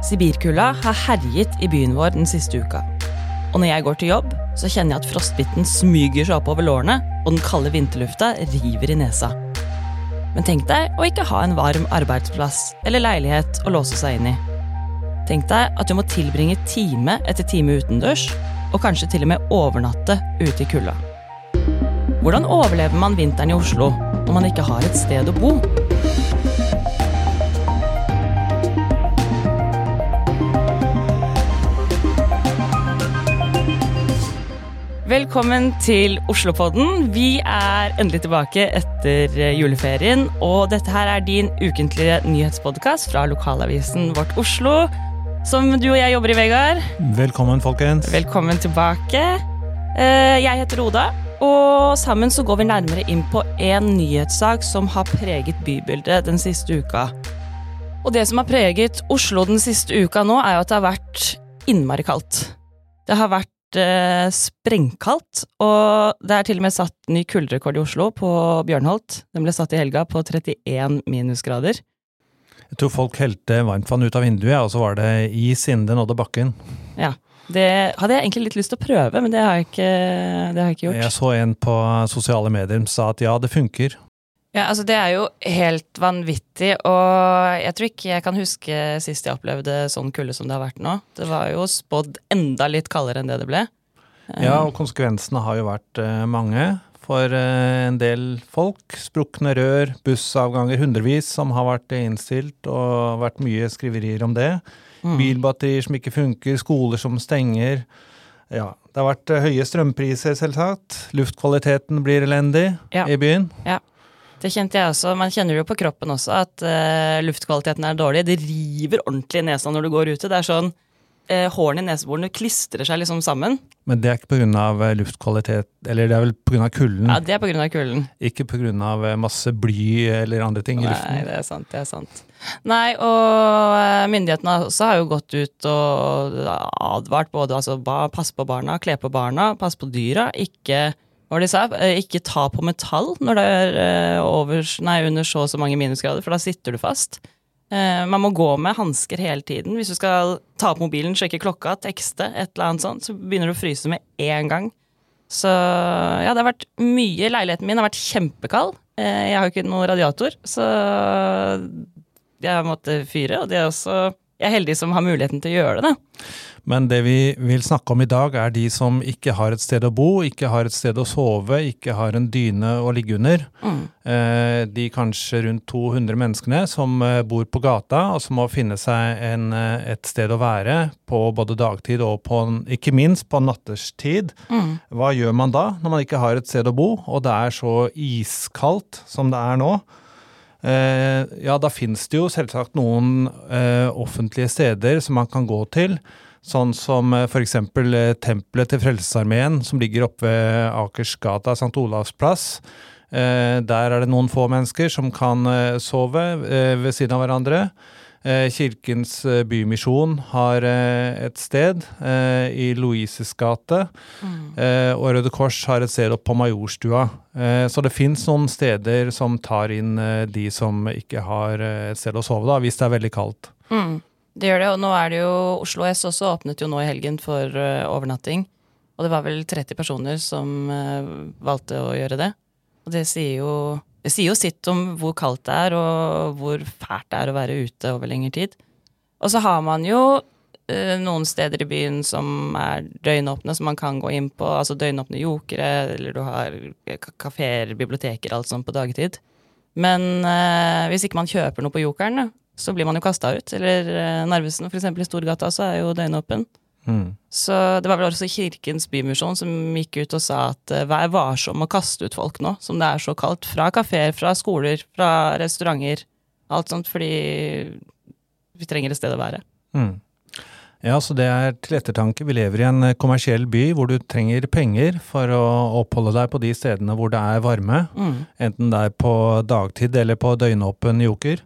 Sibirkulda har herjet i byen vår den siste uka. Og når jeg går til jobb, så kjenner jeg at frostbitten smyger seg oppover lårene, og den kalde vinterlufta river i nesa. Men tenk deg å ikke ha en varm arbeidsplass eller leilighet å låse seg inn i. Tenk deg at du må tilbringe time etter time utendørs, og kanskje til og med overnatte ute i kulda. Hvordan overlever man vinteren i Oslo når man ikke har et sted å bo? Velkommen til Oslopodden. Vi er endelig tilbake etter eh, juleferien. Og dette her er din ukentlige nyhetspodkast fra lokalavisen Vårt Oslo. Som du og jeg jobber i, Vegard. Velkommen, folkens. Velkommen tilbake. Eh, jeg heter Oda, og sammen så går vi nærmere inn på en nyhetssak som har preget bybildet den siste uka. Og det som har preget Oslo den siste uka nå, er jo at det har vært innmari kaldt. Det har vært eh, sprengkaldt, og det er til og med satt ny kulderekord i Oslo, på Bjørnholt. Den ble satt i helga på 31 minusgrader. Jeg tror folk helte varmtvann ut av vinduet, og så var det is innen det nådde bakken. Ja. Det hadde jeg egentlig litt lyst til å prøve, men det har jeg ikke, det har jeg ikke gjort. Jeg så en på sosiale medier som sa at ja, det funker. Ja, altså Det er jo helt vanvittig, og jeg tror ikke jeg kan huske sist jeg opplevde sånn kulde som det har vært nå. Det var jo spådd enda litt kaldere enn det det ble. Ja, og konsekvensene har jo vært eh, mange for eh, en del folk. Sprukne rør, bussavganger hundrevis som har vært innstilt, og vært mye skriverier om det. Mm. Bilbatterier som ikke funker, skoler som stenger. Ja, det har vært eh, høye strømpriser, selvsagt. Luftkvaliteten blir elendig Ja. i byen. Det kjente jeg også. Man kjenner det jo på kroppen også, at uh, luftkvaliteten er dårlig. Det river ordentlig i nesa når du går ute. Det er sånn uh, Hårene i neseborene klistrer seg liksom sammen. Men det er ikke pga. luftkvalitet, eller det er vel pga. kulden? Ja, Det er av kulden. Ikke pga. masse bly eller andre ting i Nei, luften. det er sant. det er sant. Nei, og eh, myndighetene også har jo gått ut og advart både altså pass på barna, kle på barna, pass på dyra. Ikke var det de sa? Eh, Ikke ta på metall når det er eh, over, nei, under så og så mange minusgrader, for da sitter du fast. Eh, Man må gå med hansker hele tiden. Hvis du skal ta opp mobilen, sjekke klokka, tekste, et eller annet sånt, så begynner du å fryse med en gang. Så ja, det har vært mye. Leiligheten min har vært kjempekald. Jeg har jo ikke noen radiator, så jeg måtte fyre. Og det er også Jeg er heldig som har muligheten til å gjøre det. Men det vi vil snakke om i dag, er de som ikke har et sted å bo, ikke har et sted å sove, ikke har en dyne å ligge under. Mm. Eh, De kanskje rundt 200 menneskene som eh, bor på gata, og som må finne seg en, eh, et sted å være på både dagtid og på, ikke minst på natterstid. Mm. Hva gjør man da, når man ikke har et sted å bo, og det er så iskaldt som det er nå? Eh, ja, da finnes det jo selvsagt noen eh, offentlige steder som man kan gå til. Sånn som eh, f.eks. Tempelet til Frelsesarmeen, som ligger oppe ved Akersgata, St. Olavs plass. Der er det noen få mennesker som kan sove ved siden av hverandre. Eh, Kirkens eh, Bymisjon har eh, et sted i Louises gate. Mm. og Røde Kors har et sted oppe på Majorstua. Så det fins noen steder som tar inn de som ikke har et sted å sove, da, hvis det er veldig kaldt. Mm. Det gjør det, og nå er det jo Oslo S også åpnet jo nå i helgen for overnatting. Og det var vel 30 personer som valgte å gjøre det. Og det sier jo det sier jo sitt om hvor kaldt det er, og hvor fælt det er å være ute over lengre tid. Og så har man jo eh, noen steder i byen som er døgnåpne, som man kan gå inn på. Altså døgnåpne jokere, eller du har ka- kafeer, biblioteker, alt sånt på dagtid. Men eh, hvis ikke man kjøper noe på jokeren, så blir man jo kasta ut. Eller eh, Narvesen, eksempel i Storgata, så er jo døgnåpen. Mm. Så det var vel også Kirkens Bymisjon som gikk ut og sa at eh, vær varsom å kaste ut folk nå, som det er så kaldt. Fra kafeer, fra skoler, fra restauranter. Alt sånt, fordi vi trenger et sted å være. Mm. Ja, så det er til ettertanke. Vi lever i en eh, kommersiell by hvor du trenger penger for å oppholde deg på de stedene hvor det er varme. Mm. Enten det er på dagtid eller på døgnåpen joker.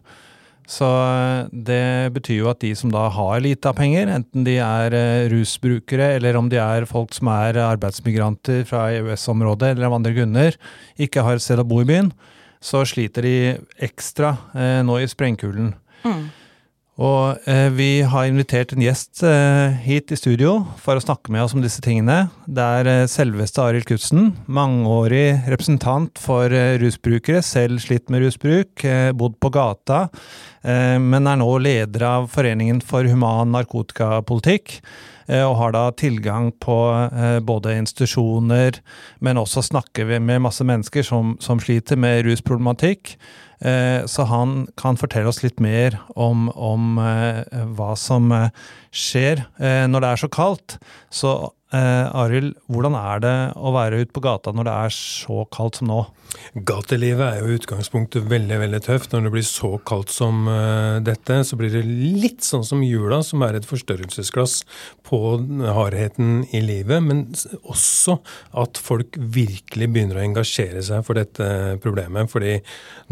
Så eh, det betyr jo at de som da har lite av penger, enten de er eh, rusbrukere eller om de er folk som er arbeidsmigranter fra EØS-området eller av andre grunner, ikke har et sted å bo i byen, så sliter de ekstra eh, nå i sprengkulden. Mm. Og eh, vi har invitert en gjest eh, hit i studio for å snakke med oss om disse tingene. Det er eh, selveste Arild Knutsen, mangeårig representant for eh, rusbrukere, selv slitt med rusbruk, eh, bodd på gata, eh, men er nå leder av Foreningen for human narkotikapolitikk. Og har da tilgang på både institusjoner, men også snakker vi med masse mennesker som, som sliter med rusproblematikk. Eh, Så han kan fortelle oss litt mer om, om eh, hva som eh, skjer når det er så kaldt. Så eh, Arild, hvordan er det å være ute på gata når det er så kaldt som nå? Gatelivet er jo i utgangspunktet veldig veldig tøft. Når det blir så kaldt som uh, dette, så blir det litt sånn som jula, som er et forstørrelsesglass på hardheten i livet. Men også at folk virkelig begynner å engasjere seg for dette problemet. Fordi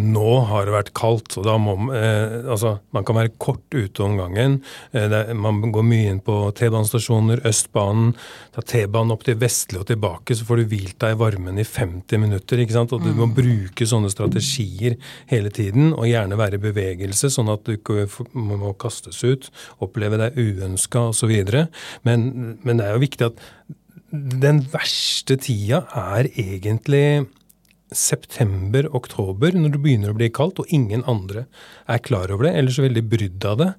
nå har det vært kaldt, og da må uh, Altså, man kan være kort ute om gangen. Uh, det, man går mye inn på T-banestasjoner, Østbanen. Ta T-banen opp til Vestli og tilbake, så får du hvilt deg i varmen i 50 minutter. ikke sant? Og du må bruke sånne strategier hele tiden, og gjerne være i bevegelse, sånn at du ikke må må kastes ut, oppleve deg uønska osv. Men, men det er jo viktig at den verste tida er egentlig september-oktober, når det begynner å bli kaldt, og ingen andre er klar over det, eller så veldig brydd av det,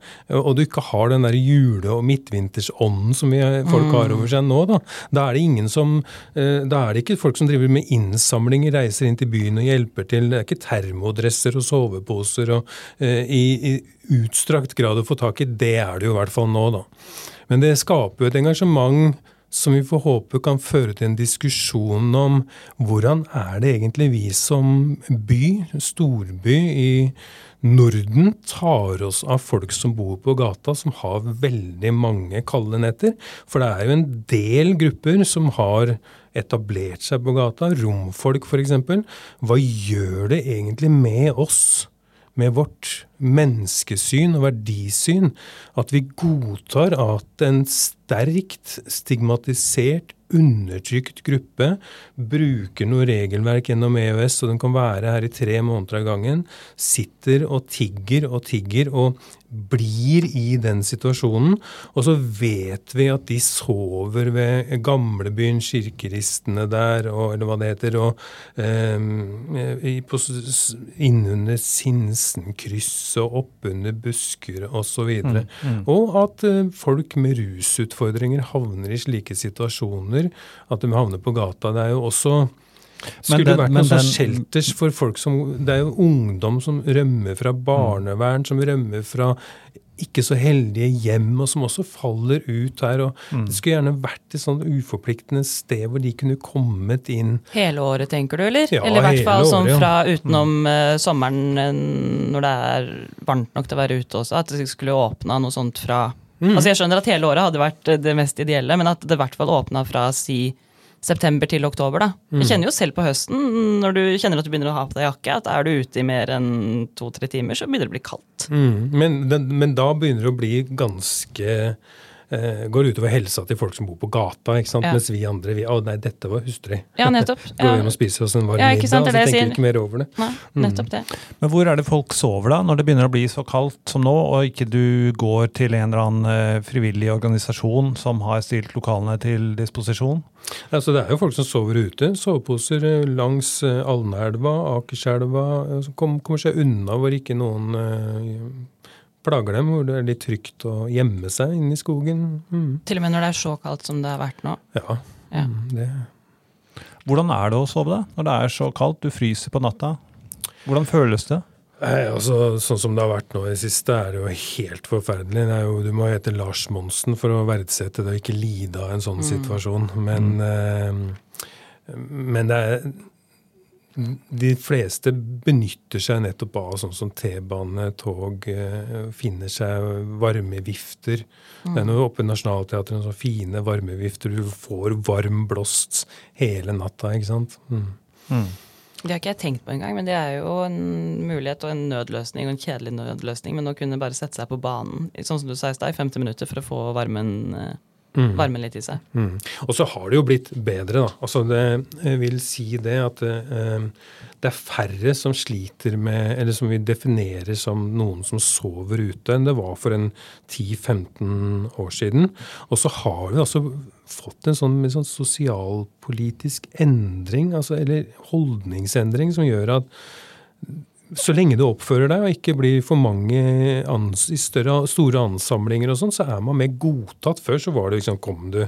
og du ikke har den der jule- og midtvintersånden som vi, folk har over seg nå, da. Da er det ingen som eh, Da er det ikke folk som driver med innsamling, reiser inn til byen og hjelper til. Det er ikke termodresser og soveposer og eh, i, i utstrakt grad å få tak i. Det er det jo i hvert fall nå, da. Men det skaper jo et engasjement som vi får håpe kan føre til en diskusjon om hvordan er det egentlig vi som by, storby i Norden, tar oss av folk som bor på gata, som har veldig mange kalde netter. For det er jo en del grupper som har etablert seg på gata, romfolk f.eks. Hva gjør det egentlig med oss? Med vårt menneskesyn og verdisyn at vi godtar at en sterkt stigmatisert, undertrykt gruppe bruker noe regelverk gjennom EØS, og den kan være her i tre måneder av gangen, sitter og tigger og tigger og blir i den situasjonen. Og så vet vi at de sover ved gamlebyen, kirkeristene der, og, eller hva det heter, og eh, i- på, innunder Sinsenkrysset og oppunder Buskerud osv. Mm, Og at eh, folk med rusutfordringer havner i slike situasjoner, at de havner på gata. Det er jo også skulle den- vært noen sånn shelters for folk som Det er jo ungdom som rømmer fra barnevern, som rømmer fra ikke så heldige hjem, og som også faller ut her. og mm. Det skulle gjerne vært et sånn uforpliktende sted hvor de kunne kommet inn. Hele året, tenker du, eller? Ja, eller i hvert fall sånn ja. fra utenom eh, sommeren, eh, når det er varmt nok til å være ute også, at det skulle åpna noe sånt fra Mm. Altså Jeg skjønner at hele året hadde vært eh, det mest ideelle, men at det i hvert fall åpna fra si september til oktober. da. Mm. Jeg kjenner jo selv på høsten, når du kjenner at du begynner å ha på deg jakke, at er du ute i mer enn to-tre timer, så begynner det å bli kaldt. Mm. Men, men da begynner det å bli ganske eh, Går utover helsa til folk som bor på gata, ikke sant? Ja. mens vi andre vi, Å nei, dette var hustrig. Ja, nettopp. Går Ja. hjem og spiser oss en varm Ja, middag, og så tenker vi ikke mer over det. Nei, nettopp det. Men hvor er det folk sover da, når det begynner å bli så kaldt som nå, og ikke du går til en eller annen eh, frivillig organisasjon som har stilt lokalene til disposisjon? Altså, det er jo folk som sover ute. Soveposer eh, langs eh, Alnaelva, Akerselva, som kom, kommer seg unna hvor ikke noen plager dem, hvor det er litt trygt å gjemme seg inne i skogen. Mm. Til og med når det er så kaldt som det har vært nå. Ja, Ja. mm, det Hvordan er det å sove da, når det er så kaldt, du fryser på natta? Hvordan føles det? Nei, altså, Sånn som det har vært nå i det siste, er det jo helt forferdelig. Det er jo, du må hete Lars Monsen for å verdsette det og ikke lide av en sånn situasjon. Men, eh, men det er De fleste benytter seg nettopp av sånn som T-bane, tog, eh, finner seg varmevifter. Det er noe oppe i Nationaltheatret, sånne fine varmevifter. Du får varm blåst hele natta, ikke sant. Mm. Det har ikke jeg tenkt på engang, men det er jo en mulighet og en nødløsning, og en kjedelig nødløsning, men å kunne bare sette seg på banen, sånn som du sa i stad, i 50 minutter for å få varmen eh, varme litt i seg. Mm. Og så har det jo blitt bedre, da. Altså det jeg vil si det at eh, det er færre som sliter med, eller som vi definerer som noen som sover ute, enn det var for en 10-15 år siden. Og så har vi altså fått en sånn, en sånn sosialpolitisk endring, altså, eller holdningsendring, som gjør at så lenge du oppfører deg og ikke blir for mange ans i større, store ansamlinger, og sånn, så er man mer godtatt. Før så var det liksom, kom du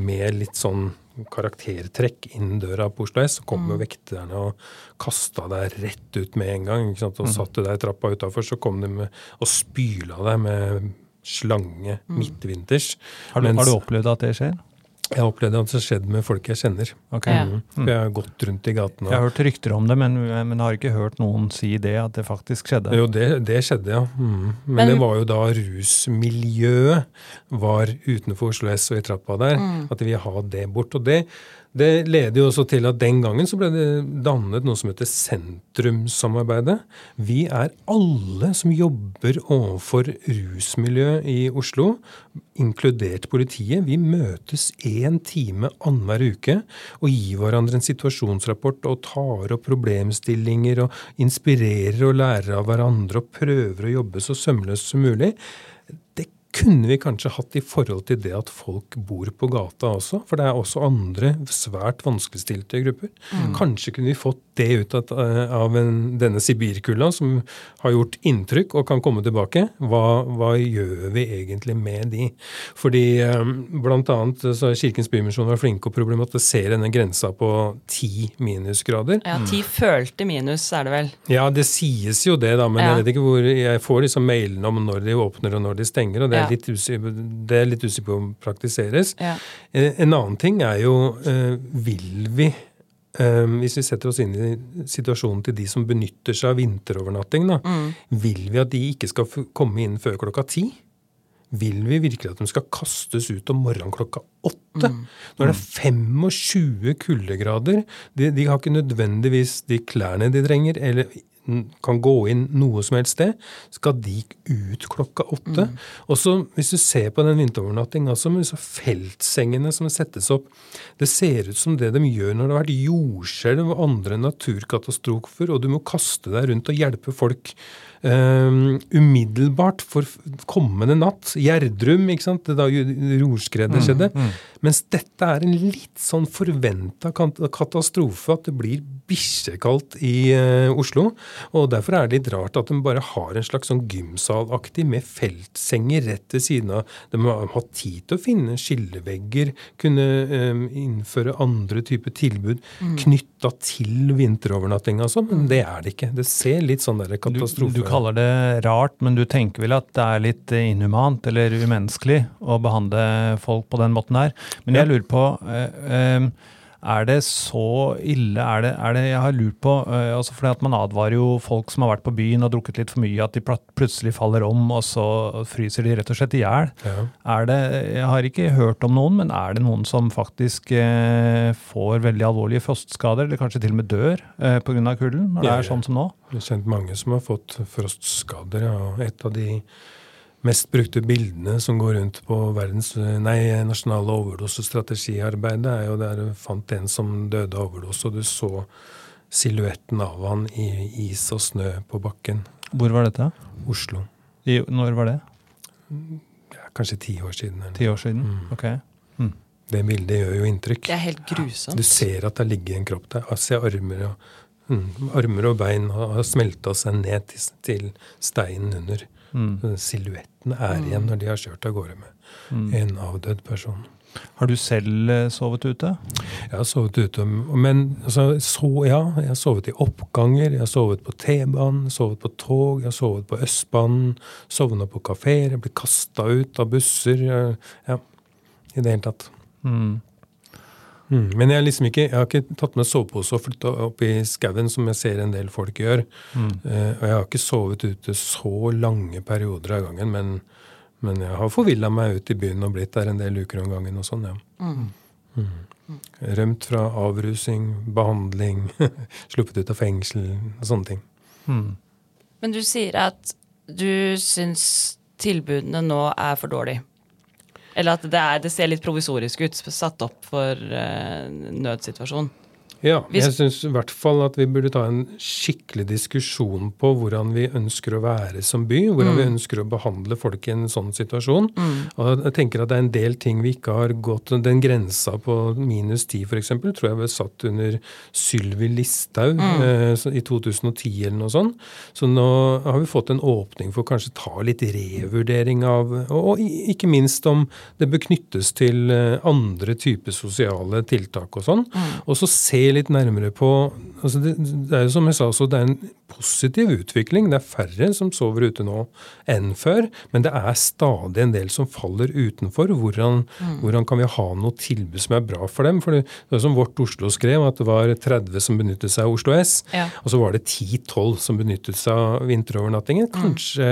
med litt sånn karaktertrekk inn døra på Oslo S, så kom jo vekterne og kasta deg rett ut med en gang. ikke sant, Og satt du deg i trappa utafor, så kom de med, og spyla deg med slange midtvinters. Har du, Mens- har du opplevd at det skjer? Jeg har opplevd at det har skjedd med folk jeg kjenner. Okay. Ja. Mm. For Jeg har gått rundt i gatene. Jeg har hørt rykter om det, men, men har ikke hørt noen si det, at det faktisk skjedde. Jo, det, det skjedde, ja. Mm. Men, Men- det var jo da rusmiljøet var utenfor Oslo S og i trappa der. At de ville ha det bort. Og det, det leder jo også til at den gangen så ble det dannet noe som heter Sentrumssamarbeidet. Vi er alle som jobber overfor rusmiljøet i Oslo, inkludert politiet. Vi møtes én time annenhver uke og gir hverandre en situasjonsrapport og tar opp problemstillinger og inspirerer og lærer av hverandre og prøver å jobbe så sømløst som mulig. Kunne vi kanskje hatt i forhold til det at folk bor på gata også, for det er også andre svært vanskeligstilte grupper. Kanskje kunne vi fått det ut av, av en, denne sibirkulda, som har gjort inntrykk og kan komme tilbake. Hva, hva gjør vi egentlig med de? Fordi bl.a. blant annet så har Kirkens Bymisjon vært flinke å problematisere denne grensa på ti minusgrader. Ja, ti følte minus er det vel. Ja, det sies jo det, da, men Ja. jeg vet ikke hvor Jeg får liksom mailene om når de åpner og når de stenger, og det er litt usikker, det er litt usikker på om praktiseres. Ja. Eh, En annen ting er jo eh, Vil vi eh, hvis vi setter oss inn i situasjonen til de som benytter seg av vinterovernatting, da, Mm. vil vi at de ikke skal komme inn før klokka ti? Vil vi virkelig at de skal kastes ut om morgenen klokka åtte? Når det er 25 kuldegrader, de, de har ikke nødvendigvis de klærne de trenger, eller kan gå inn noe som helst sted, skal de ut klokka åtte. Og så hvis du ser på den vinterovernattinga, altså med disse feltsengene som settes opp, det ser ut som det de gjør når det har vært jordskjelv og andre naturkatastrofer, og du må kaste deg rundt og hjelpe folk um, umiddelbart for kommende natt. Gjerdrum, ikke sant, da jo jordskredet skjedde. Mens dette er en litt sånn forventa katastrofe, at det blir bikkjekaldt i uh, Oslo. Og derfor er det litt rart at de bare har en slags sånn gymsalaktig med feltsenger rett ved siden av. De må ha tid til å finne skillevegger, kunne um, innføre andre typer tilbud Mm. knytta til vinterovernatting, altså, men det er det ikke. Det ser litt sånn der Du, katastrofe du kaller det rart, men du tenker vel at det er litt inhumant eller umenneskelig å behandle folk på den måten her. Men jeg lurer på eh, eh, Er det så ille? Er det, er det Jeg har lurt på altså fordi at Man advarer jo folk som har vært på byen og drukket litt for mye, at de plutselig faller om, og så fryser de rett og slett i hjel. Ja. Jeg har ikke hørt om noen, men er det noen som faktisk eh, får veldig alvorlige frostskader, eller kanskje til og med dør eh, pga. kulden, når det Ja, er sånn som nå? Jeg har kjent mange som har fått frostskader. Ja. Et av de mest brukte bildene som går rundt på verdens, nei, nasjonale overdosestrategiarbeidet, er jo der du fant en som døde av overdose, og du så silhuetten av han i is og snø på bakken. Hvor var dette? Oslo. I, når var det? Ja, kanskje ti år siden. Eller. Ti år siden? Mm. Ok. Det bildet gjør jo inntrykk. Det er helt grusomt. Du ser at det ligger en kropp der. Altså armer og, mm, armer og bein har har smelta seg ned til, til steinen under. Mm. Silhuetten er igjen når de har kjørt av gårde med Mm. en avdød person. Har du selv eh, sovet ute? Jeg har sovet ute, men altså, så, ja, jeg har sovet i oppganger, jeg har sovet på T-banen, sovet på tog, jeg har sovet på Østbanen, sovna på kafeer, jeg blir kasta ut av busser. Ja, i det hele tatt. Mm. Mm. Men jeg, liksom ikke, jeg har ikke tatt med sovepose og flytta opp i skauen, som jeg ser en del folk gjør. Mm. Uh, og jeg har ikke sovet ute så lange perioder av gangen, men, men jeg har forvilla meg ut i byen og blitt der en del uker om gangen og sånn, ja. Mm. Mm. Rømt fra avrusing, behandling, sluppet ut av fengsel og sånne ting. Mm. Men du sier at du syns tilbudene nå er for dårlige. Eller at det, er, det ser litt provisorisk ut, satt opp for uh, nødsituasjon. Ja, jeg syns i hvert fall at vi burde ta en skikkelig diskusjon på hvordan vi ønsker å være som by. Hvordan vi ønsker å behandle folk i en sånn situasjon. Og jeg tenker at det er en del ting vi ikke har gått Den grensa på minus 10 f.eks. tror jeg ble satt under Sylvi Listhaug eh, i 2010 eller noe sånt. Så nå har vi fått en åpning for kanskje ta litt revurdering av Og, og ikke minst om det bør knyttes til eh, andre typer sosiale tiltak og sånn. Og så se litt nærmere på altså det, det er jo som jeg sa, det er en positiv utvikling. Det er færre som sover ute nå enn før, men det er stadig en del som faller utenfor. Hvordan, hvordan kan vi ha noe tilbud som er bra for dem? For det, det er som Vårt Oslo skrev, at det var 30 som benyttet seg av Oslo S, Ja. og så var det 10-12 som benyttet seg av vinterovernattingen. Kanskje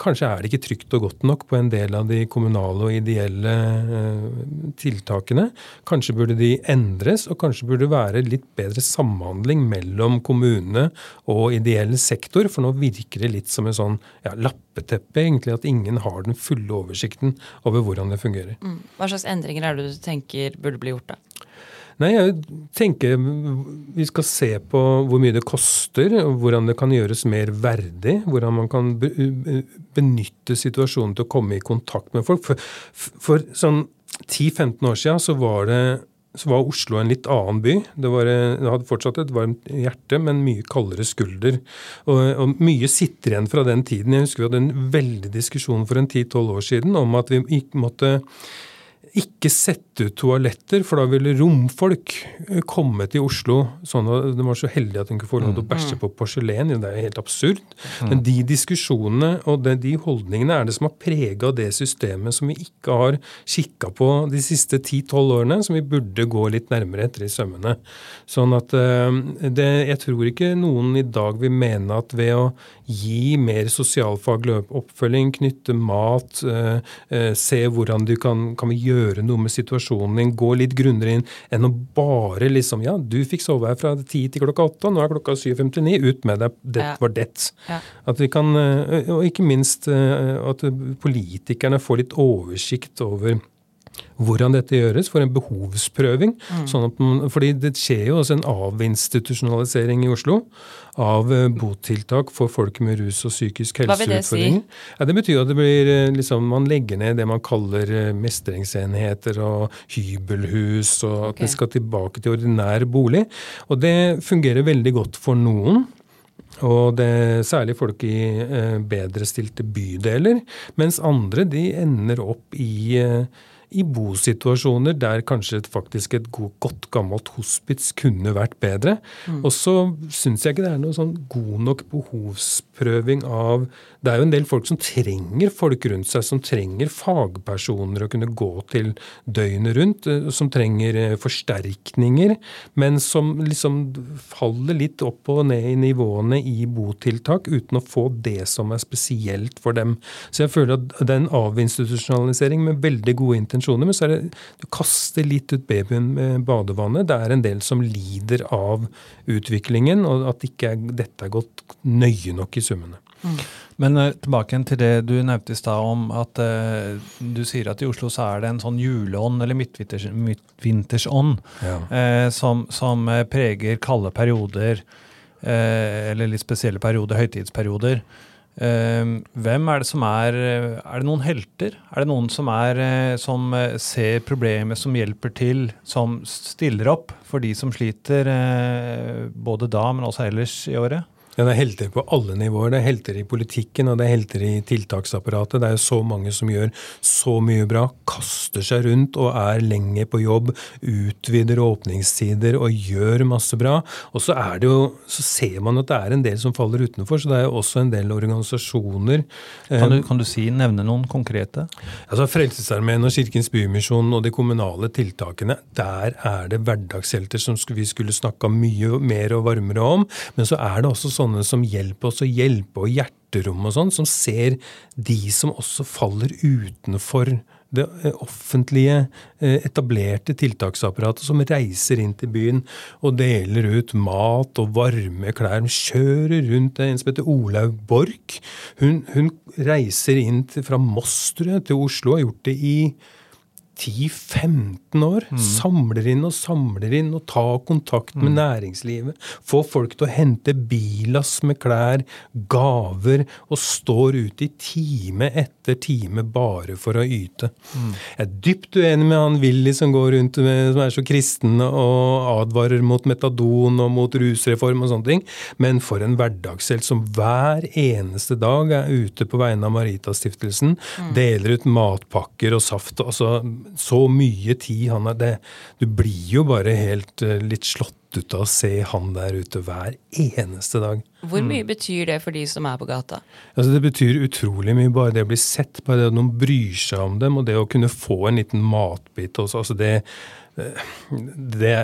Kanskje er det ikke trygt og godt nok på en del av de kommunale og ideelle eh, tiltakene. Kanskje burde de endres, og kanskje burde det være litt bedre samhandling mellom kommune og ideell sektor. For nå virker det litt som en sånn ja, lappeteppe, egentlig, at ingen har den fulle oversikten over hvordan det fungerer. Mm. Hva slags endringer er det du tenker burde bli gjort, da? Nei, jeg tenker vi skal se på hvor mye det koster, hvordan det kan gjøres mer verdig. Hvordan man kan benytte situasjonen til å komme i kontakt med folk. For, for sånn 10-15 år siden så var, det, så var Oslo en litt annen by. Det, var, det hadde fortsatt et varmt hjerte, men mye kaldere skulder. Og, og mye sitter igjen fra den tiden. Jeg husker vi hadde en veldig diskusjon for en 10-12 år siden om at vi måtte ikke sette ut toaletter, for da ville romfolk eh, komme til Oslo. sånn at De var så heldige at de kunne få lov til å bæsje på porselen. Det er helt absurd. Men de diskusjonene og de, holdningene er det som har prega det systemet som vi ikke har kikka på de siste 10-12 årene, som vi burde gå litt nærmere etter i sømmene. Sånn at eh, det, Jeg tror ikke noen i dag vil mene at ved å gi mer sosialfaglig oppfølging, knytte mat, eh, se hvordan du kan, kan vi gjøre noe med situasjonen din, gå litt grundigere inn, enn å bare liksom Ja, du fikk sove her fra ti til klokka åtte, nå er klokka 7.59, ut med deg, det Ja. var det. Ja. At vi kan, eh, Og ikke minst eh, at politikerne får litt oversikt over hvordan dette gjøres, for en behovsprøving. Sånn at man, fordi det skjer jo også en avinstitusjonalisering i Oslo av eh, botiltak for folk med rus og psykisk vil det si? Ja, det betyr at det blir, eh, liksom, man legger ned det man kaller eh, mestringsenheter og hybelhus, og at Ok. det skal tilbake til ordinær bolig. Og det fungerer veldig godt for noen. Og det særlig folk i eh, bedre stilte bydeler. Mens andre de ender opp i, eh, i bosituasjoner der kanskje et, faktisk et god, godt gammelt hospits kunne vært bedre. Og så syns jeg ikke det er noe sånn god nok behovsprøving av Det er jo en del folk som trenger folk rundt seg, som trenger fagpersoner å kunne gå til døgnet rundt, eh, som trenger eh, forsterkninger, men som liksom faller litt opp og ned i nivåene i botiltak uten å få det som er spesielt for dem. Så jeg føler at det er en avinstitusjonalisering med veldig gode intensjoner, men så er det du kaster litt ut babyen med badevannet. Det er en del som lider av utviklingen, og at ikke er, dette er gått nøye nok i summene. Men eh, tilbake til det du nevnte i stad om at uh, du sier at i Oslo så er det en sånn juleånd, eller midtvintersånd, Ja. uh, som, som preger kalde perioder, eller litt spesielle perioder, høytidsperioder. Eh, hvem er det som er eh, Er det noen helter? Er det noen som, er, eh, som eh, ser problemet, som hjelper til, som stiller opp for de som sliter, både da, men også ellers i året? Ja, Det er helter på alle nivåer. Det er helter i politikken og det er helter i tiltaksapparatet. Det er jo så mange som gjør så mye bra, kaster seg rundt og er lenge på jobb, utvider åpningstider og gjør masse bra. Og så er det jo, så ser man at det er en del som faller utenfor, så det er jo også en del organisasjoner. Kan Eh, du, kan du si, nevne noen konkrete? Altså Frelsesarmeen og Kirkens Bymisjon og de kommunale tiltakene, der er det hverdagshelter som vi skulle snakka mye mer og varmere om. Men så er det også sånne som hjelper oss å hjelpe, og hjerterom og sånn, som ser de som også faller utenfor det eh, offentlige, eh, etablerte tiltaksapparatet som reiser inn til byen og deler ut mat og varme klær. Hun kjører rundt. En som heter Olaug Borch. Hun, hun reiser inn til, fra Moss til Oslo, har gjort det i 10-15 år. Samler inn og samler inn og tar kontakt med næringslivet. Får folk til å hente billass med klær, gaver, og står ute i time etter time bare for å yte. Jeg er dypt uenig med han Willy som går rundt med, som er så kristen og advarer mot metadon og mot rusreform og sånne ting, men for en hverdagshelt som hver eneste dag er ute på vegne av Maritastiftelsen, deler ut matpakker og saft. altså Så mye tid han har det, Du blir jo bare helt eh, litt slått ut av å se han der ute hver eneste dag. Hvor mye betyr det for de som er på gata? Altså Det betyr utrolig mye, bare det å bli sett, bare det at noen bryr seg om dem, og det å kunne få en liten matbit også. Altså det, det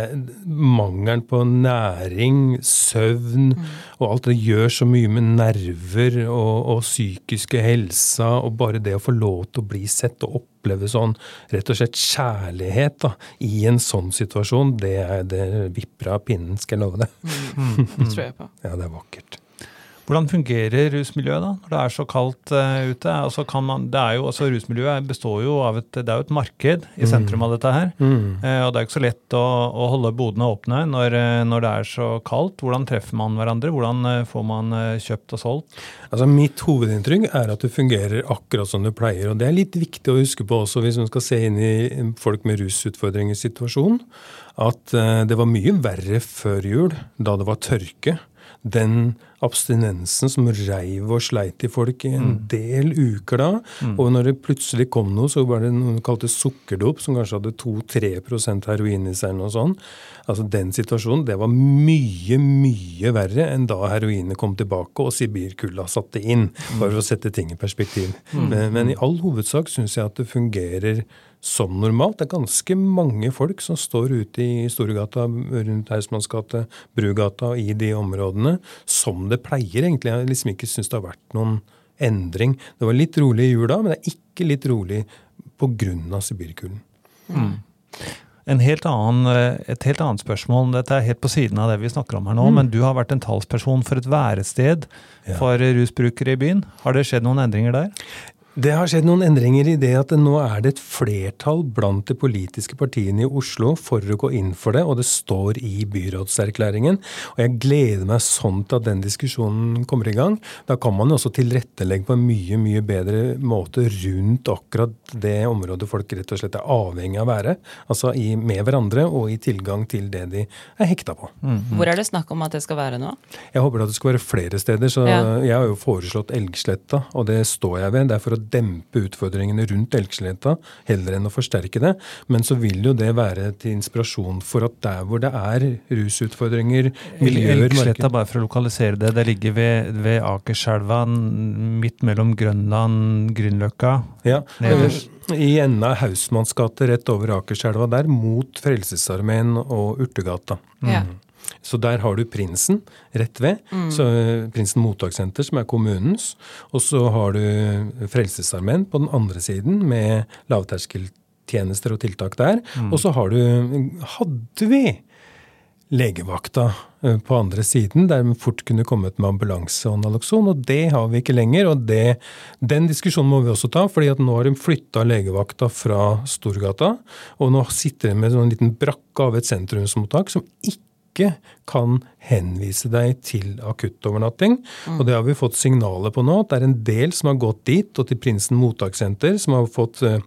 Mangelen på næring, søvn og alt det gjør så mye med nerver og, og psykiske helsa, og bare det å få lov til å bli sett og oppleve sånn rett og slett kjærlighet da, i en sånn situasjon, det, er, det vipper av pinnen, skal jeg love deg. Det tror jeg på. Ja, det er vakkert. Hvordan fungerer rusmiljøet da, når det er så kaldt uh, ute? Altså kan man, det er jo, altså Rusmiljøet består jo av et, det er jo et marked i sentrum av dette her. Mm. Uh, og det er ikke så lett å, å holde bodene åpne når, uh, når det er så kaldt. Hvordan treffer man hverandre? Hvordan får man kjøpt og solgt? Altså Mitt hovedinntrykk er at det fungerer akkurat som det pleier. og Det er litt viktig å huske på også hvis man skal se inn i folk med rusutfordringers situasjon, at det var mye verre før jul, da det var tørke. Den abstinensen som reiv og sleit i folk i en del uker da. Og når det plutselig kom noe, så var det noe de kalte sukkerdop, som kanskje hadde 2-3% heroin i seg. noe sånt. Altså Den situasjonen det var mye, mye verre enn da heroinet kom tilbake og sibirkulda satte inn. Bare for å sette ting i perspektiv. Men, men i all hovedsak syns jeg at det fungerer som normalt. Det er ganske mange folk som står ute i Storegata, rundt Hausmanns Brugata og i de områdene som det pleier, egentlig. Jeg liksom ikke syns det har vært noen endring. Det var litt rolig i jula, men det er ikke litt rolig pga. sibirkulden. En helt annen, et helt annet spørsmål, dette er helt på siden av det vi snakker om her nå, men du har vært en talsperson for et værested Ja. for rusbrukere i byen. Har det skjedd noen endringer der? Det har skjedd noen endringer i det at det nå er det et flertall blant de politiske partiene i Oslo for å gå inn for det, og det står i byrådserklæringen. Og jeg gleder meg sånn til at den diskusjonen kommer i gang. Da kan man jo også tilrettelegge på en mye, mye bedre måte rundt akkurat det området folk rett og slett er avhengig av å være. Altså i, med hverandre og i tilgang til det de er hekta på. Hvor er det snakk om at det skal være nå? Jeg håper at det skal være flere steder, så Ja. jeg har jo foreslått Elgsletta, og det står jeg ved. Det er for å dempe utfordringene rundt Elgsletta, heller enn å forsterke det. Men så vil jo det være til inspirasjon for at der hvor det er rusutfordringer, miljøer Elgsletta, bare for å lokalisere det, det ligger ved, ved Akerselva, midt mellom Grønland, Grünerløkka. Ja, Nederst. I enden av Hausmanns gate, rett over Akerselva der, mot Frelsesarmeen og Urtegata. Ja. Så der har du Prinsen rett ved. Så eh, Prinsen mottakssenter, som er kommunens. Og så har du Frelsesarmeen på den andre siden, med lavterskeltjenester og tiltak der. Og så har du Hadde vi legevakta eh, på andre siden, der vi fort kunne kommet med ambulanse og nalokson, og det har vi ikke lenger. og det, Den diskusjonen må vi også ta, fordi at nå har de flytta legevakta fra Storgata, og nå sitter de med en sånn liten brakke av et sentrumsmottak som ikke kan henvise deg til akuttovernatting. Og det har vi fått signaler på nå, at det er en del som har gått dit, og til Prinsen mottakssenter, som har fått eh,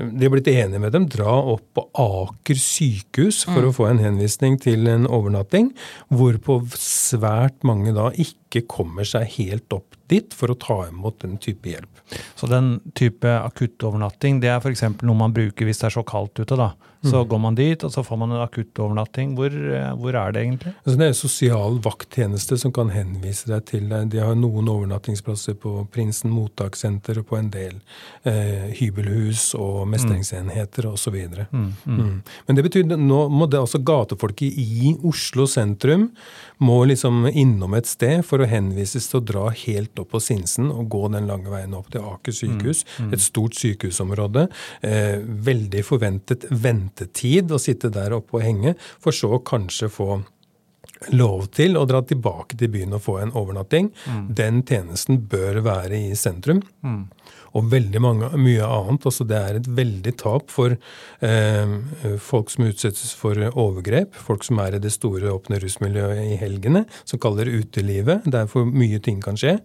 de har blitt enige med dem. Dra opp på Aker sykehus for å få en henvisning til en overnatting. Hvorpå svært mange da ikke kommer seg helt opp dit for å ta imot den type hjelp. Så den type akuttovernatting, det er f.eks. noe man bruker hvis det er så kaldt ute. da. Så går man dit, og så får man en akuttovernatting. Hvor, eh, hvor er det egentlig? Altså det er sosial vakttjeneste som kan henvise deg til deg. De har noen overnattingsplasser på Prinsen mottakssenter og på en del eh, hybelhus og mestringsenheter osv. Mm. Mm. Men det betyr nå må det altså gatefolket i Oslo sentrum må liksom innom et sted for å henvises til å dra helt opp på Sinsen og gå den lange veien opp til Aker sykehus. Et stort sykehusområde. Eh, veldig forventet ventetid å sitte der oppe og henge, for så kanskje få lov til å dra tilbake til byen og få en overnatting. Den tjenesten bør være i sentrum. Og veldig mange, mye annet. Altså det er et veldig tap for eh, folk som utsettes for overgrep, folk som er i det store åpne rusmiljøet i helgene, som kaller det utelivet, der for mye ting kan skje,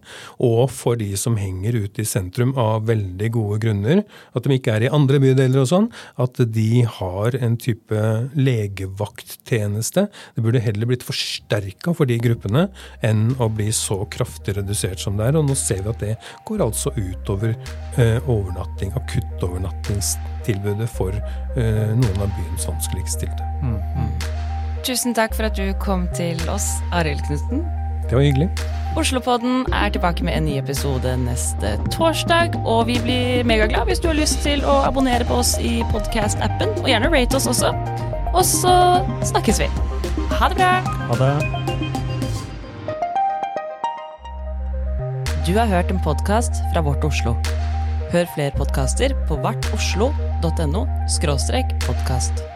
og for de som henger ute i sentrum av veldig gode grunner, at de ikke er i andre bydeler og sånn, at de har en type legevakttjeneste. Det burde heller blitt forsterka for de gruppene enn å bli så kraftig redusert som det er. Og nå ser vi at det går altså utover overnatting, akuttovernattingstilbudet for eh, noen av byens vanskeligstilte. Mm, mm. Tusen takk for at du kom til oss, Arild Knutsen. Det var hyggelig. Oslopodden er tilbake med en ny episode neste torsdag. Og vi blir megaglad hvis du har lyst til å abonnere på oss i podkast-appen. Og gjerne rate oss også. Og så snakkes vi. Ha det bra. Ha det. Du har hørt en podkast fra Vårt Oslo. Hør flere podkaster på vartoslo.no podkast.